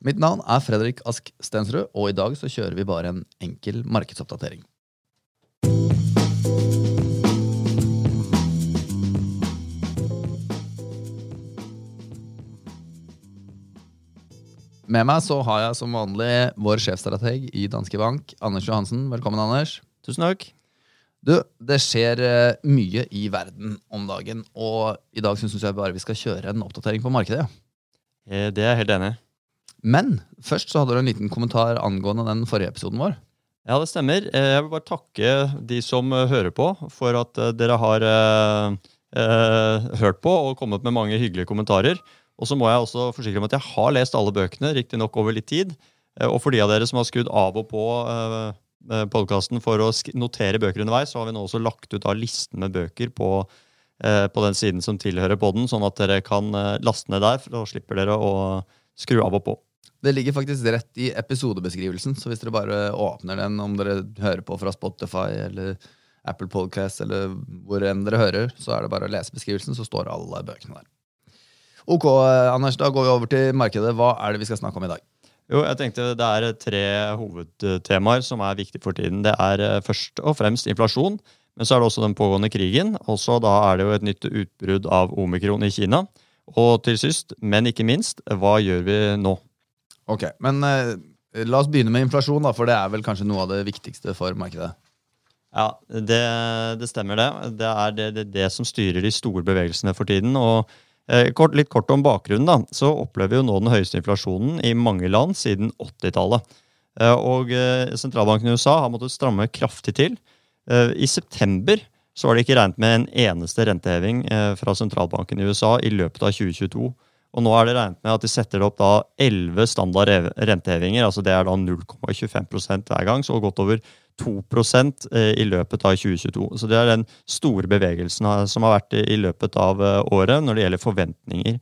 Mitt navn er Fredrik Ask Stensrud, og i dag så kjører vi bare en enkel markedsoppdatering. Med meg så har jeg som vanlig vår sjefstrateg i Danske Bank, Anders Johansen. Velkommen, Anders. Tusen takk. Du, det skjer eh, mye i verden om dagen, og i dag syns jeg bare vi skal kjøre en oppdatering på markedet. Eh, Det er jeg helt enig i. Men først så hadde du en liten kommentar angående den forrige episoden vår. Ja, det stemmer. Eh, Jeg vil bare takke de som eh, hører på, for at eh, dere har eh, hørt på og kommet med mange hyggelige kommentarer. Og så må jeg også forsikre om at jeg har lest alle bøkene, riktignok over litt tid. Og for de av dere som har skrudd av og på eh, podkasten for å notere bøker underveis, så har vi nå også lagt ut da listen med bøker på, eh, på den siden som tilhører podden, sånn at dere kan laste ned der, for da slipper dere å skru av og på. Det ligger faktisk rett i episodebeskrivelsen, så hvis dere bare åpner den, om dere hører på fra Spotify eller Apple Podcast eller hvor enn dere hører, så er det bare å lese beskrivelsen, så står alle bøkene der. Ok, Anders, da går vi over til markedet. Hva er det vi skal snakke om i dag? Jo, jeg tenkte Det er tre hovedtemaer som er viktige for tiden. Det er eh, først og fremst inflasjon, men så er det også den pågående krigen. Og så da er det jo et nytt utbrudd av omikron i Kina. Og til sist, men ikke minst, hva gjør vi nå? Ok, men eh, la oss begynne med inflasjon, da, for det er vel kanskje noe av det viktigste for markedet. Ja, det, det stemmer det. Det er det, det, det som styrer de store bevegelsene for tiden. og eh, kort, Litt kort om bakgrunnen. da, så opplever vi jo nå den høyeste inflasjonen i mange land siden 80-tallet. Eh, og eh, Sentralbanken i USA har måttet stramme kraftig til. I september så var det ikke regnet med en eneste renteheving eh, fra sentralbanken i USA i løpet av 2022. Og nå er det regnet med at de setter opp da 11 standard rentehevinger. altså Det er da 0,25% hver gang, så godt over 2 eh, i løpet av 2022. Så det er den store bevegelsen som har vært i løpet av eh, året når det gjelder forventninger.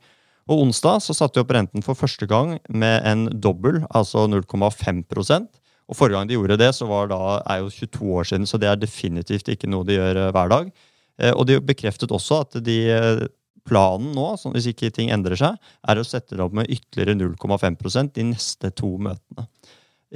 Og onsdag så satte de opp renten for første gang med en dobbel, altså 0,5% Og Forrige gang de gjorde det, så var da, er jo 22 år siden, så det er definitivt ikke noe de gjør eh, hver dag. Og de bekreftet også at de, planen nå, hvis ikke ting endrer seg, er å sette det opp med ytterligere 0,5% de neste to møtene.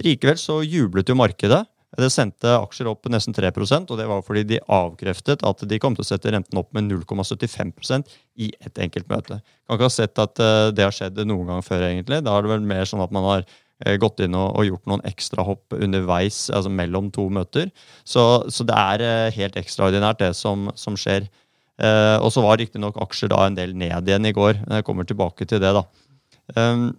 Likevel så jublet jo markedet. Det sendte aksjer opp nesten 3% og det var fordi de avkreftet at de kom til å sette renten opp med 0,75% i et enkelt møte. Kan ikke ha sett at eh, det har skjedd noen gang før, egentlig. Da er det vel mer sånn at man har eh, gått inn og, gjort noen ekstrahopp underveis, altså mellom to møter. Så, så det er eh, helt ekstraordinært, det som, som skjer. Eh, og så var riktignok aksjer da en del ned igjen i går. Jeg kommer tilbake til det, da. Um,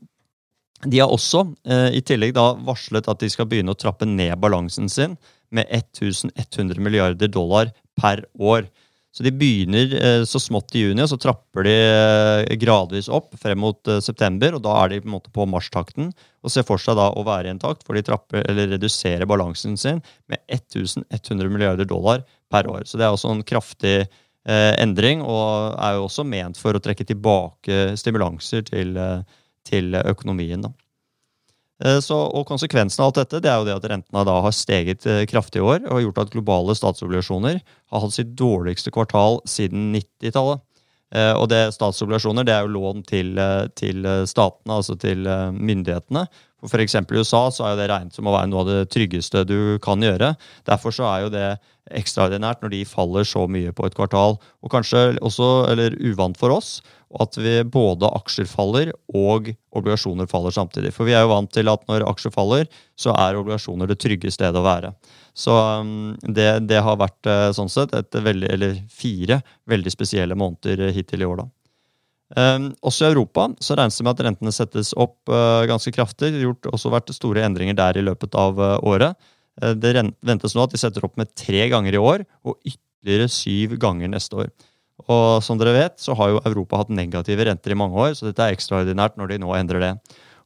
de har også eh, i tillegg da varslet at de skal begynne å trappe ned balansen sin med 1100 milliarder dollar per år. Så de begynner eh, så smått i juni, og så trapper de eh, gradvis opp frem mot eh, september. og Da er de på en måte på marsjtakten og ser for seg da å være i en takt hvor de trapper, eller reduserer balansen sin med 1100 milliarder dollar per år. Så det er også en kraftig eh, endring, og er jo også ment for å trekke tilbake stimulanser til, eh, til økonomien. da. Eh, Så, og Konsekvensen av alt dette det er jo det at rentene da har steget eh, kraftig i år og har gjort at globale statsobligasjoner har hatt sitt dårligste kvartal siden 90-tallet. Eh, Og det statsobligasjoner det er jo lån til, eh, til eh, statene, altså til myndighetene. For F.eks. i USA så er det regnet som å være noe av det tryggeste du kan gjøre. Derfor så er jo det ekstraordinært når de faller så mye på et kvartal. Og kanskje også, eller uvant for oss, at vi både aksjer faller og obligasjoner faller samtidig. For vi er jo vant til at når aksjer faller, så er obligasjoner det trygge stedet å være. Så um, det, det har vært eh, sånn sett et veldig, eller fire veldig spesielle måneder hittil i år. da. Um, også i Europa så regnes det med at rentene settes opp uh, ganske kraftig. Det har også vært store endringer der i løpet av uh, året. Uh, det ventes nå at de setter opp med tre ganger i år, og ytterligere syv ganger neste år. Og som dere vet, så har jo Europa hatt negative renter i mange år, så dette er ekstraordinært når de nå endrer det.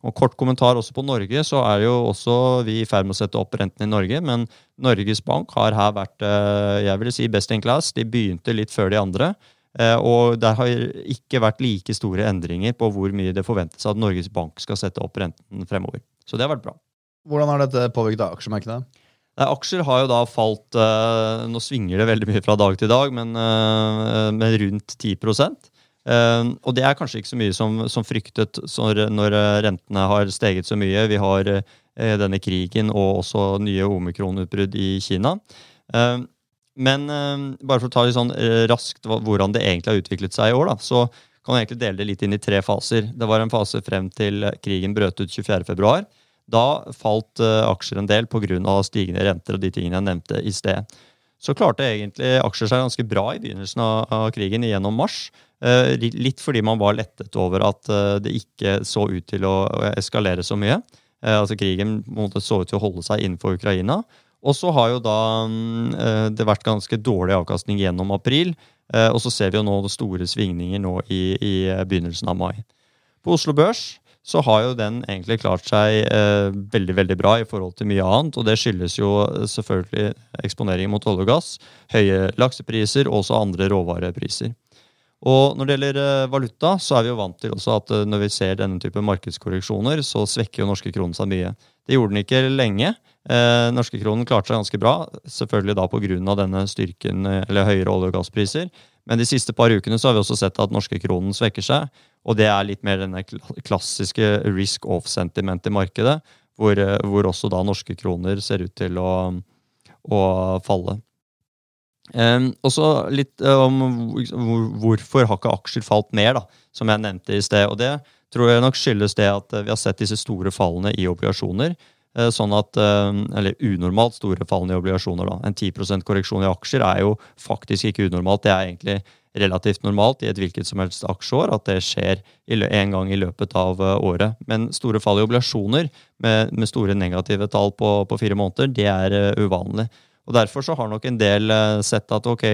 Og Kort kommentar også på Norge, så er jo også vi i ferd med å sette opp renten i Norge. Men Norges Bank har her vært eh, jeg vil si best in class. De begynte litt før de andre. Eh, Og det har ikke vært like store endringer på hvor mye det forventes at Norges Bank skal sette opp renten fremover. Så det har vært bra. Hvordan har dette påvirket aksjemarkedet? Aksjer har jo da falt eh, Nå svinger det veldig mye fra dag til dag, men med rundt 10 Uh, og det er kanskje ikke så mye som, som fryktet når, rentene har steget så mye. Vi har uh, denne krigen og også nye omikronutbrudd i Kina. Uh, men bare for å ta litt sånn raskt hvordan det egentlig har utviklet seg i år, da, så kan man egentlig dele det litt inn i tre faser. Det var en fase frem til krigen brøt ut 24.2. Da falt aksjer en del pga. stigende renter og de tingene jeg nevnte i sted så klarte egentlig aksjer seg ganske bra i begynnelsen av krigen gjennom mars. Eh, litt fordi man var lettet over at eh, det ikke så ut til å eskalere så mye. Eh, altså Krigen så ut til å holde seg innenfor Ukraina. Og så har jo da mm, det vært ganske dårlig avkastning gjennom april. Og så ser vi jo nå store svingninger nå i, i begynnelsen av mai. På Oslo Børs så har jo den egentlig klart seg eh, veldig veldig bra i forhold til mye annet. Og det skyldes jo selvfølgelig eksponering mot olje og gass, høye laksepriser og også andre råvarepriser. Og når det gjelder eh, valuta, så er vi jo vant til også at eh, når vi ser denne type markedskorreksjoner, så svekker jo norske kronen seg mye. Det gjorde den ikke lenge. Eh, norske kronen klarte seg ganske bra, selvfølgelig da pga. denne styrken, eller høyere olje- og gasspriser. Men de siste par ukene så har vi også sett at norske kronen svekker seg. Og det er litt mer denne klassiske risk off-sentiment i markedet, hvor, hvor, også da norske kroner ser ut til å, å falle. Um, og så litt om hvorfor har ikke aksjer falt mer, da, som jeg nevnte i sted. Og det tror jeg nok skyldes det at vi har sett disse store fallene i obligasjoner. Eh, sånn at, Eller unormalt store fallene i obligasjoner. da. En 10% korreksjon i aksjer er jo faktisk ikke unormalt. Det er egentlig relativt normalt i et hvilket som helst aksjeår at det skjer en gang i løpet av eh, året. Men store fall i obligasjoner med, med store negative tall på, på, fire måneder, det er uvanlig. Og Derfor så har nok en del uh, sett at ok,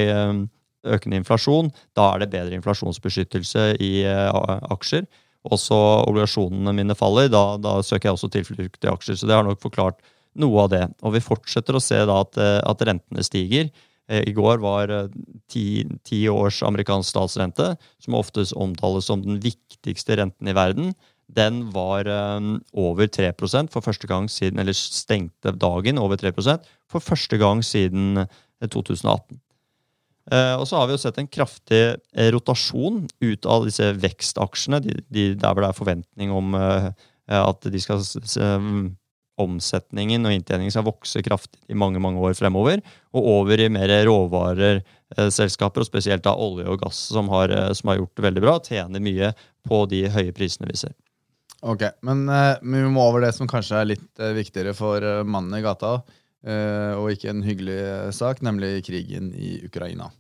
økende inflasjon, da er det bedre inflasjonsbeskyttelse i uh, aksjer. Også obligasjonene mine faller, da, da søker jeg også tilflukt i aksjer. Så det har nok forklart noe av det. Og vi fortsetter å se da at, at rentene stiger. Eh, I går var eh, ti, ti års amerikansk statsrente, som oftest omtales som den viktigste renten i verden, den var um, over 3 for første gang siden, eller stengte dagen over 3 for første gang siden 2018. Uh, og så har vi jo sett en kraftig rotasjon ut av disse vekstaksjene, de, de, der hvor det er forventning om at de skal um, omsetningen og inntjeningen skal vokse kraftig i mange mange år fremover, og over i mer råvareselskaper, og spesielt da olje og gass, som har, eh, som har, gjort det veldig bra, tjener mye på de høye prisene vi ser. Ok, men, uh, vi må over det som kanskje er litt uh, viktigere for uh, mannen i gata, og ikke en hyggelig sak, nemlig krigen i Ukraina.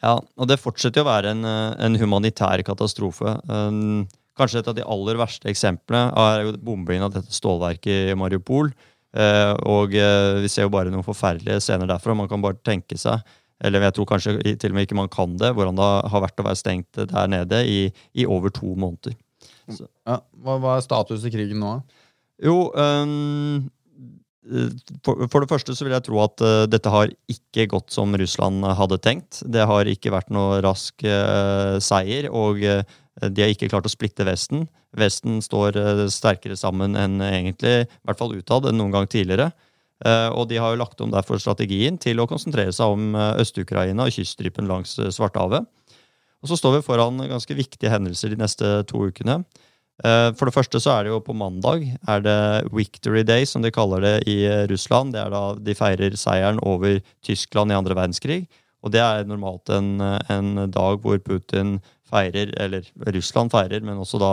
Ja, og det fortsetter å være en, en humanitær katastrofe. Um, Kanskje et av de aller verste eksemplene er jo bombingen av dette stålverket i Mariupol. Eh, og eh, vi ser jo bare noen forferdelige scener derfra. Man kan bare tenke seg, eller jeg tror kanskje til og med ikke man kan det, hvordan det har vært å være stengt der nede i, i over to måneder. Ja, hva, hva, er status i krigen nå? Jo, um, for, for, det første så vil jeg tro at uh, dette har ikke gått som Russland hadde tenkt. Det har ikke vært noe rask uh, seier. og uh, de har ikke klart å splitte Vesten. Vesten står sterkere sammen enn egentlig, i hvert fall utad, enn noen gang tidligere. Og de har jo lagt om derfor strategien til å konsentrere seg om Øst-Ukraina og kyststripen langs Svartehavet. Og så står vi foran ganske viktige hendelser de neste to ukene. For det første så er det jo på mandag er det Victory Day, som de kaller det i Russland. Det er da de feirer seieren over Tyskland i andre verdenskrig. Og det er normalt en, en dag hvor Putin feirer, eller Russland feirer, men også da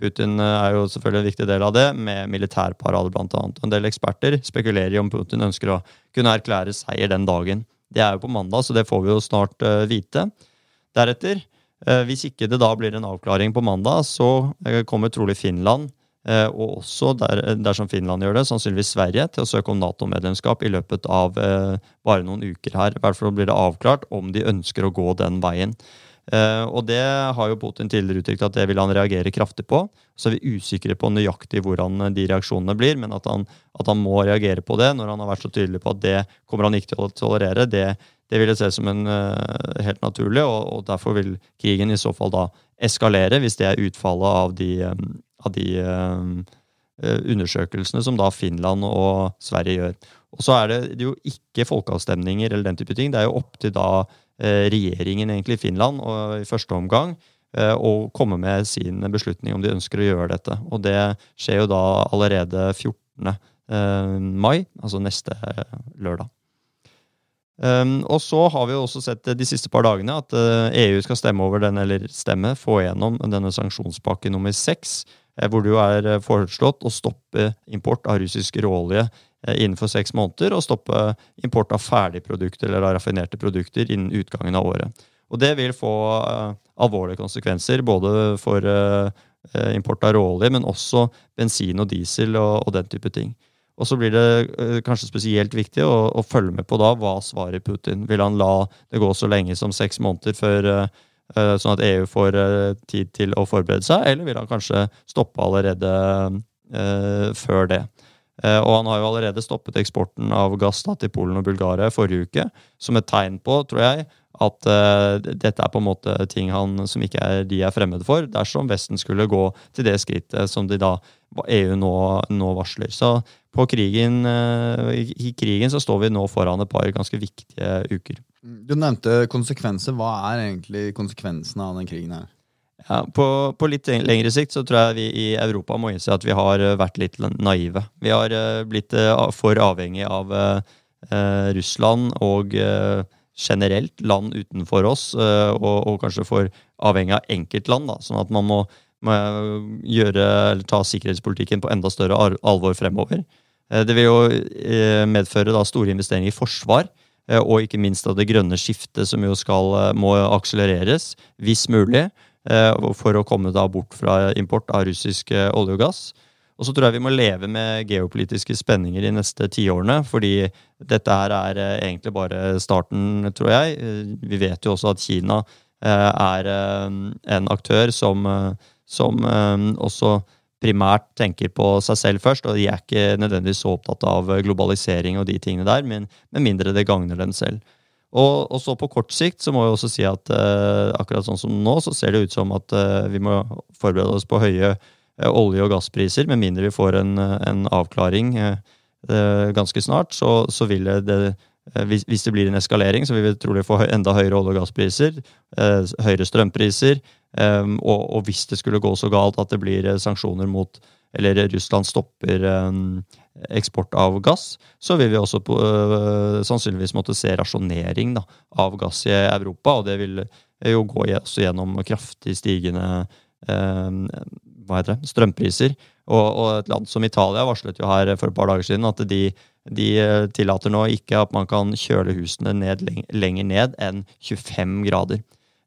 Putin eh, er jo selvfølgelig en viktig del av det, med militærparade bl.a. En del eksperter spekulerer i om Putin ønsker å kunne erklære seier den dagen. Det er jo på mandag, så det får vi jo snart uh, vite. Deretter, uh, hvis ikke det da blir en avklaring på mandag, så uh, kommer trolig Finland, og også der, dersom Finland gjør det, sannsynligvis Sverige, til å søke om Nato-medlemskap i løpet av bare noen uker her. I hvert fall blir det avklart om de ønsker å gå den veien. Og det har jo Putin tidligere uttrykt at det vil han reagere kraftig på. Så er vi usikre på nøyaktig hvordan eh, de reaksjonene blir, men at han, at han, må reagere på det når han har vært så tydelig på at det kommer han ikke til å tolerere, det, det vil jeg se som en uh, helt naturlig, og, og, derfor vil krigen i så fall da eskalere, hvis det er utfallet av de, um, av de um, undersøkelsene som da Finland og Sverige gjør. Og så er det jo ikke folkeavstemninger eller den type ting. Det er jo opp til da uh, regjeringen egentlig i Finland og i første omgang å komme med sin beslutning om de ønsker å gjøre dette. Og det skjer jo da allerede 14. mai, altså neste lørdag. Um, og så har vi jo også sett de siste par dagene at uh, EU skal stemme over den, eller stemme, få gjennom denne sanksjonspakke nummer seks, uh, hvor det jo er uh, foreslått å stoppe import av russisk råolje innenfor seks måneder, og stoppe import av ferdigprodukter eller av raffinerte produkter innen utgangen av året. Og det vil få alvorlige konsekvenser både for import av råolje, men også bensin og diesel og, og den type ting. Og så blir det uh, kanskje spesielt viktig å, å, følge med på da hva svarer Putin. Vil han la det gå så lenge som seks måneder før uh, uh, sånn at EU får tid til å forberede seg, eller vil han kanskje stoppe allerede før det? Og han har jo allerede stoppet eksporten av gass da, til Polen og Bulgaria forrige uke, som et tegn på, tror jeg, at uh, dette er på en måte ting han, som ikke er, de er fremmede for, dersom Vesten skulle gå til det skrittet som de da EU nå, nå varsler. Så på krigen, uh, i krigen så står vi nå foran et par ganske viktige uker. Du nevnte konsekvenser. Hva er egentlig konsekvensene av den krigen her? Ja, på, på, litt lengre sikt så tror jeg vi i Europa må innse at vi har eh, vært litt naive. Vi har blitt for avhengig av Russland og generelt land utenfor oss, eh, og, og kanskje for avhengig av enkeltland. Da, sånn at man må, må gjøre, ta sikkerhetspolitikken på enda større alvor fremover. Eh, det vil jo eh, medføre da, store investeringer i forsvar, og ikke minst av det grønne skiftet, som jo skal, må akselereres, hvis mulig, for å komme da bort fra import av russisk olje og gass. Og så tror jeg vi må leve med geopolitiske spenninger de neste tiårene, fordi dette her er eh, egentlig bare starten, tror jeg. Eh, vi vet jo også at Kina eh, er en aktør som, som også primært tenker på seg selv først, og de er ikke nødvendigvis så opptatt av globalisering og de tingene der, men med mindre det gagner dem selv. Og, og, så på kort sikt så må jeg også si at eh, akkurat sånn som nå, så ser det ut som at eh, vi må forberede oss på høye Eh, olje- og gasspriser. Med mindre vi får en, en avklaring eh, eh, ganske snart, så, så vil det, hvis, hvis, det blir en eskalering, så vil vi trolig få enda høyere olje- og gasspriser, høyere strømpriser. Og, og, hvis det skulle gå så galt at det blir sanksjoner mot Eller Russland stopper eksport av gass, så vil vi også på, sannsynligvis måtte se rasjonering da, av gass i Europa. Og det vil jo gå gjennom kraftig stigende hva heter det, strømpriser. Og, og, et land som Italia varslet jo her for et par dager siden at de, de eh, tillater nå ikke at man kan kjøle husene ned, lenger ned enn 25 grader.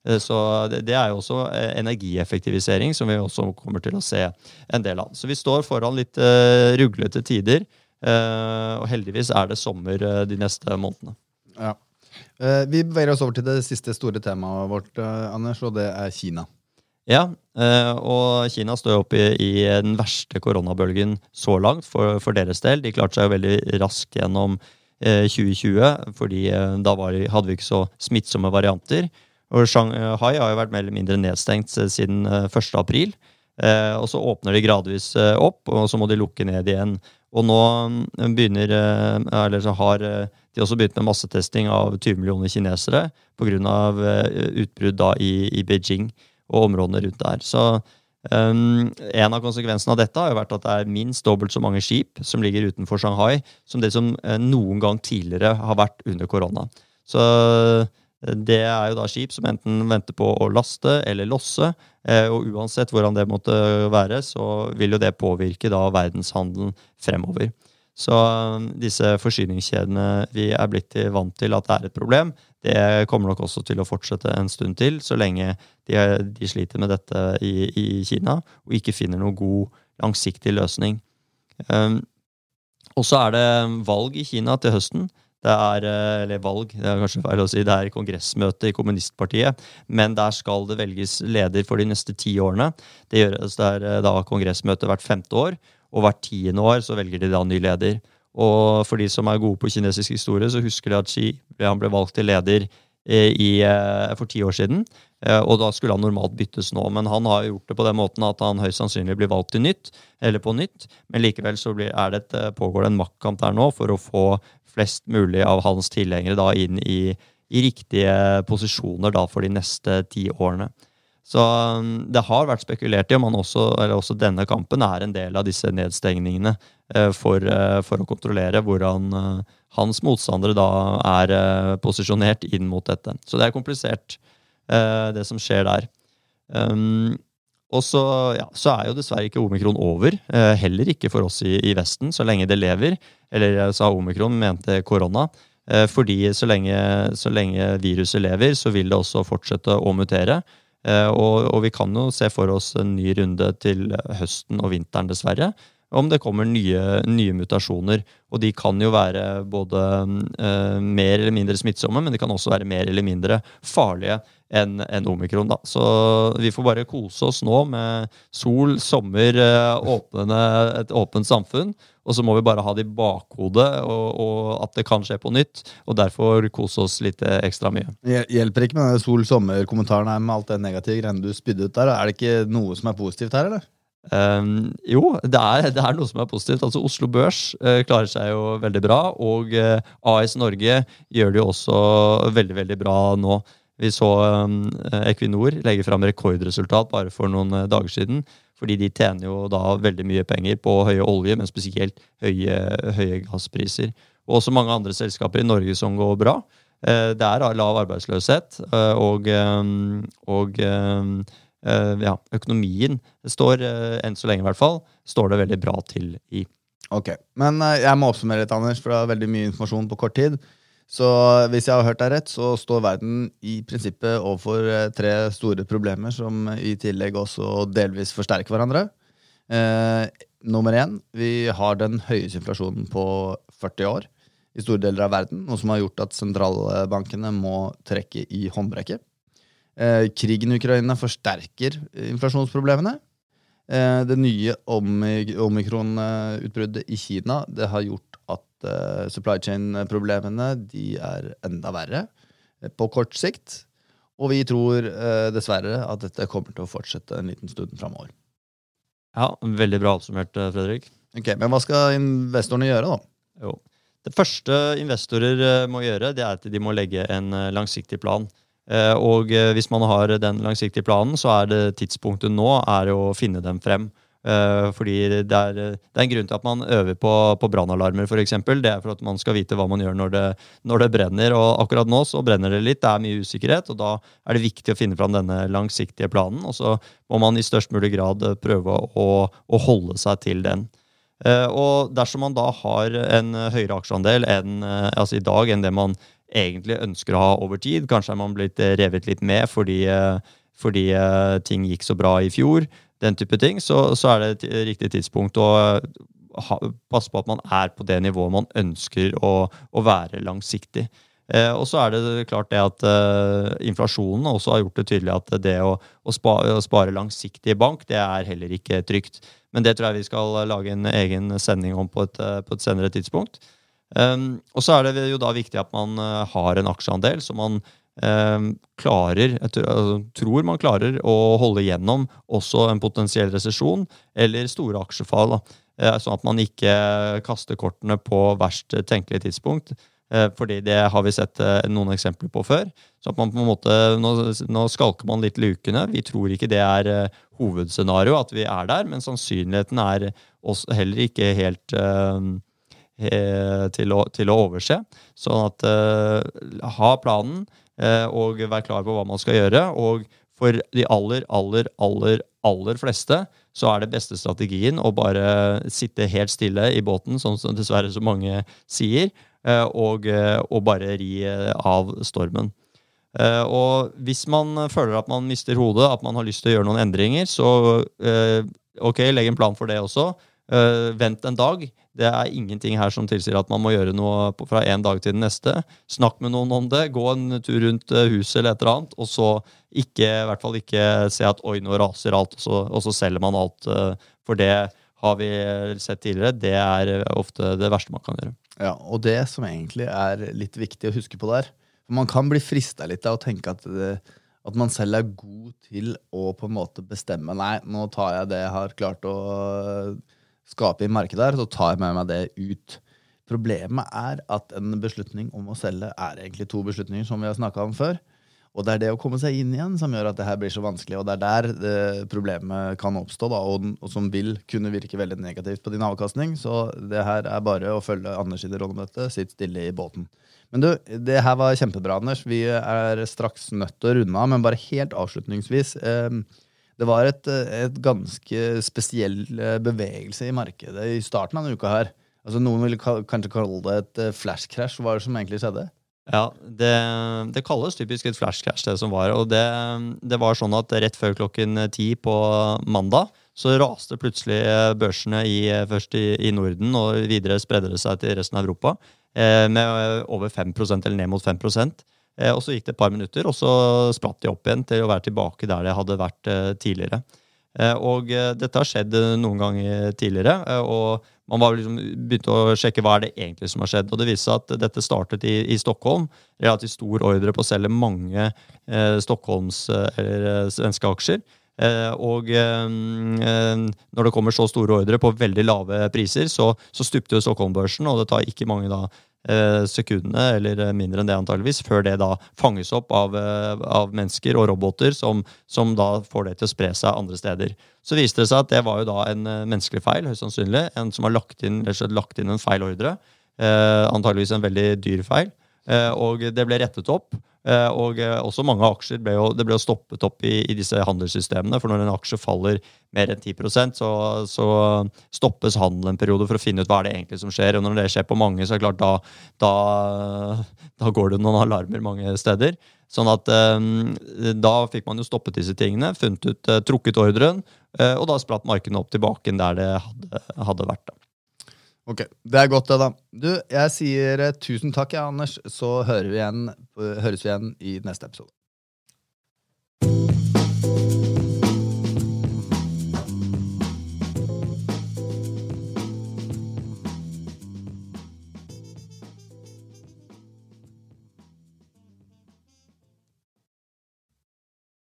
Eh, så det, er jo også eh, energieffektivisering som vi også kommer til å se en del av. Så vi står foran litt uh, ruglete tider. Og heldigvis er det sommer de neste månedene. Ja. vi beveger oss over til det siste store temaet vårt, Anders, og det er Kina. Ja, eh, og Kina står jo oppe i, den verste koronabølgen så langt for, for, deres del. De klarte seg jo veldig raskt gjennom 2020, eh, fordi eh, da hadde vi ikke så smittsomme varianter. Og Shanghai har jo vært mer eller mindre nedstengt siden 1. april. Og så åpner de gradvis opp, og så må de lukke ned igjen. Og nå mm, begynner, eller så har de også begynt med massetesting av 20 millioner kinesere pga. utbrudd i, i Beijing og områdene rundt der. Så um, En av konsekvensene av dette har jo vært at det er minst dobbelt så mange skip som ligger utenfor Shanghai, som det som noen gang tidligere har vært under korona. Så det er jo da skip som enten venter på å laste eller losse. Uh, og uansett hvordan det måtte være, så vil jo det påvirke da verdenshandelen fremover. Så um, disse forsyningskjedene vi er blitt vant til at det er et problem, det kommer nok også til å fortsette en stund til, så lenge de, de sliter med dette i, i, Kina og ikke finner noen god, langsiktig løsning. Um, og så er det valg i Kina til høsten. Det er, eh, eller valg, det er kanskje feil å si, det er kongressmøte i kommunistpartiet. Men der skal det velges leder for de neste ti årene. Det gjøres der eh, da kongressmøte hvert femte år. Og hvert tiende år så velger de da ny leder. Og for de som er gode på kinesisk historie, så husker de at Xi han ble valgt til leder eh, i, for ti år siden. Og da skulle han normalt byttes nå, men han har gjort det på den måten at han høyst sannsynlig blir valgt til nytt, eller på nytt. Men likevel så blir, det et, pågår det en maktkamp der nå for å få flest mulig av hans tilhengere da inn i, i riktige posisjoner da for de neste ti årene. Så um, det har vært spekulert i om han også, eller også denne kampen er en del av disse nedstengningene uh, for, uh, for, å kontrollere hvordan uh, hans motstandere da er posisjonert inn mot dette. Så det er komplisert, det som skjer der. Og så, ja, så, er jo dessverre ikke omikron over. heller ikke for oss i, i, Vesten, så lenge det lever. Eller sa omikron, mente korona. fordi så lenge, så lenge viruset lever, så vil det også fortsette å mutere. Eh, og, og, vi kan jo se for oss en ny runde til høsten og vinteren, dessverre. Om det kommer nye, nye mutasjoner. Og de kan jo være både uh, mer eller mindre smittsomme, men de kan også være mer eller mindre farlige enn en omikron. Da. Så vi får bare kose oss nå med sol, sommer, uh, åpne, et åpent samfunn. Og så må vi bare ha det i bakhodet, og, og, at det kan skje på nytt. Og derfor kose oss litt ekstra mye. Hjelper ikke med sol-sommer-kommentaren med alt det negative greiene du spydde ut der? Er det ikke noe som er positivt her, eller? Um, jo, det er, det er, noe som er positivt. Altså Oslo Børs uh, klarer seg jo veldig bra. Og uh, AS Norge gjør det jo også veldig, veldig bra nå. Vi så um, Equinor legge fram rekordresultat bare for noen uh, dager siden fordi de tjener jo da veldig mye penger på høye olje, men spesielt høye, høye gasspriser. Og også mange andre selskaper i Norge som går bra. Eh, det er lav arbeidsløshet, eh, og, um, og ja, økonomien står, enn så lenge i hvert fall, står det veldig bra til i. Ok, Men jeg må oppsummere litt, Anders, for det er veldig mye informasjon på kort tid. Så hvis jeg har hørt deg rett, så står verden i prinsippet overfor eh, tre store problemer som i tillegg også delvis forsterker hverandre. Eh, nummer én, vi har den høyeste inflasjonen på 40 år i store deler av verden. Noe som har gjort at sentralbankene må trekke i håndbrekket. Eh, krigen i Ukraina forsterker inflasjonsproblemene. Eh, det nye omikron-utbruddet i Kina det har gjort at supply chain-problemene de er enda verre eh, på kort sikt. Og vi tror dessverre at dette kommer til å fortsette en liten stund framover. Ja, veldig bra oppsummert, Fredrik. Ok, Men hva skal investorene gjøre, da? Jo. Det første investorer må gjøre, det er at de må legge en langsiktig plan. Og hvis man har den langsiktige planen, så er det tidspunktet nå er å finne dem frem. Uh, fordi det er, det er, en grunn til at man øver på, på brannalarmer, f.eks. Det er for at man skal vite hva man gjør når det, når det, brenner. Og akkurat nå så brenner det litt, det er mye usikkerhet, og da er det viktig å finne fram denne langsiktige planen. Og så må man i størst mulig grad prøve å, å holde seg til den. Og dersom man da har en høyere aksjeandel enn, altså i dag enn det man egentlig ønsker å ha over tid, kanskje er man blitt revet litt med fordi, fordi ting gikk så bra i fjor den type ting, så, så er det et riktig tidspunkt å ha, passe på at man er på det nivået man ønsker å, å være langsiktig. Eh, og så er det klart det at eh, inflasjonen også har gjort det tydelig at det å, å, spare, å, spare, langsiktig i bank, det er heller ikke trygt. Men det tror jeg vi skal lage en egen sending om på et, eh, på et senere tidspunkt. Um, og så er det jo da viktig at man uh, har en aksjeandel som man Ehm, klarer, altså, tror man klarer å holde gjennom også en potensiell resesjon eller store aksjefall. Eh, sånn at man ikke kaster kortene på verst tenkelig tidspunkt. Eh, fordi det har vi sett eh, noen eksempler på før. Så at man på en måte, nå, nå skalker man litt lukene. Vi tror ikke det er hovedscenario at vi er der, men sannsynligheten er heller ikke helt uh, til, å, til, å, overse. Sånn at uh, ha planen. Eh, og være klar på hva man skal gjøre. Og for de aller, aller, aller, aller fleste så er det beste strategien å bare sitte helt stille i båten, sånn som dessverre så mange sier, eh, og, eh, og bare ri av stormen. Og hvis man føler at man mister hodet, at man har lyst til å gjøre noen endringer, så ok, legg en plan for det også. Vent en dag. Det er ingenting her som tilsier at man må gjøre noe fra en dag til den neste. Snakk med noen om det. Gå en tur rundt eh, huset eller et eller annet. Og så ikke, i hvert fall ikke se at oi, nå raser alt, og så, og så selger man alt. Eh, for det har vi sett tidligere. Det er ofte det verste man kan gjøre. Ja, Og det som egentlig er litt viktig å huske på der Man kan bli frista litt av å tenke at, det, at man selv er god til å på en måte bestemme Nei, nå tar jeg det jeg har klart å skape i markedet her, så tar jeg med meg det ut. Problemet er at en beslutning om å selge er egentlig to beslutninger, som vi har snakka om før. Og det er det å komme seg inn igjen som gjør at det her blir så vanskelig, og det er der det problemet kan oppstå, da, og, og, som vil kunne virke veldig negativt på din avkastning. Så det her er bare å følge Anders sine råd om dette. Sitt stille i båten. Men du, det her var kjempebra, Anders. Vi er straks nødt til å runde av, men bare helt avslutningsvis. Eh, det var et, et ganske spesiell eh, bevegelse i markedet i starten av denne uka her. Altså Noen ville kanskje kalle det et eh, flash crash. Hva er det som egentlig skjedde? Ja, det, det, kalles typisk et flash crash, det som var. Og det, det, var sånn at rett før klokken ti på mandag så raste plutselig børsene i, først i, i, Norden, og videre spredde det seg til resten av Europa eh, med over 5% eller ned mot 5 eh, Og så gikk det et par minutter, og så spratt de opp igjen til å være tilbake der det hadde vært eh, tidligere. Eh, og eh, dette har skjedd noen ganger tidligere. og man liksom begynte å sjekke hva er det egentlig som har skjedd. og Det viste seg at dette startet i, i Stockholm. Relativt stor ordre på å selge mange eh, Stockholms- eller eh, svenske aksjer. Eh, og eh, når det kommer så store ordre på veldig lave priser, så, så stupte jo Stockholm-børsen, og det tar ikke mange da Eh, sekundene, eller mindre enn det antageligvis, før det da fanges opp av, eh, av mennesker og roboter som, som, da får det til å spre seg andre steder. Så viste det seg at det var jo da en eh, menneskelig feil, høyst sannsynlig. En som har lagt inn, lagt inn en feil ordre. Eh, antageligvis en veldig dyr feil. Eh, og det ble rettet opp. Eh, og eh, også mange aksjer ble jo, det ble jo stoppet opp i, i, disse handelssystemene. For når en aksje faller mer enn 10 så, så stoppes handelen en periode for å finne ut hva er det egentlig som skjer. Og når det skjer på mange, så er det klart da, da, da går det noen alarmer mange steder. Sånn at Da fikk man jo stoppet disse tingene, funnet ut, trukket ordren, og da spratt markedene opp tilbake der det hadde, hadde vært. da. Ok, Det er godt, det, da. Du, jeg sier eh, tusen takk, ja, Anders. Så hører vi igjen, høres vi igjen i neste episode.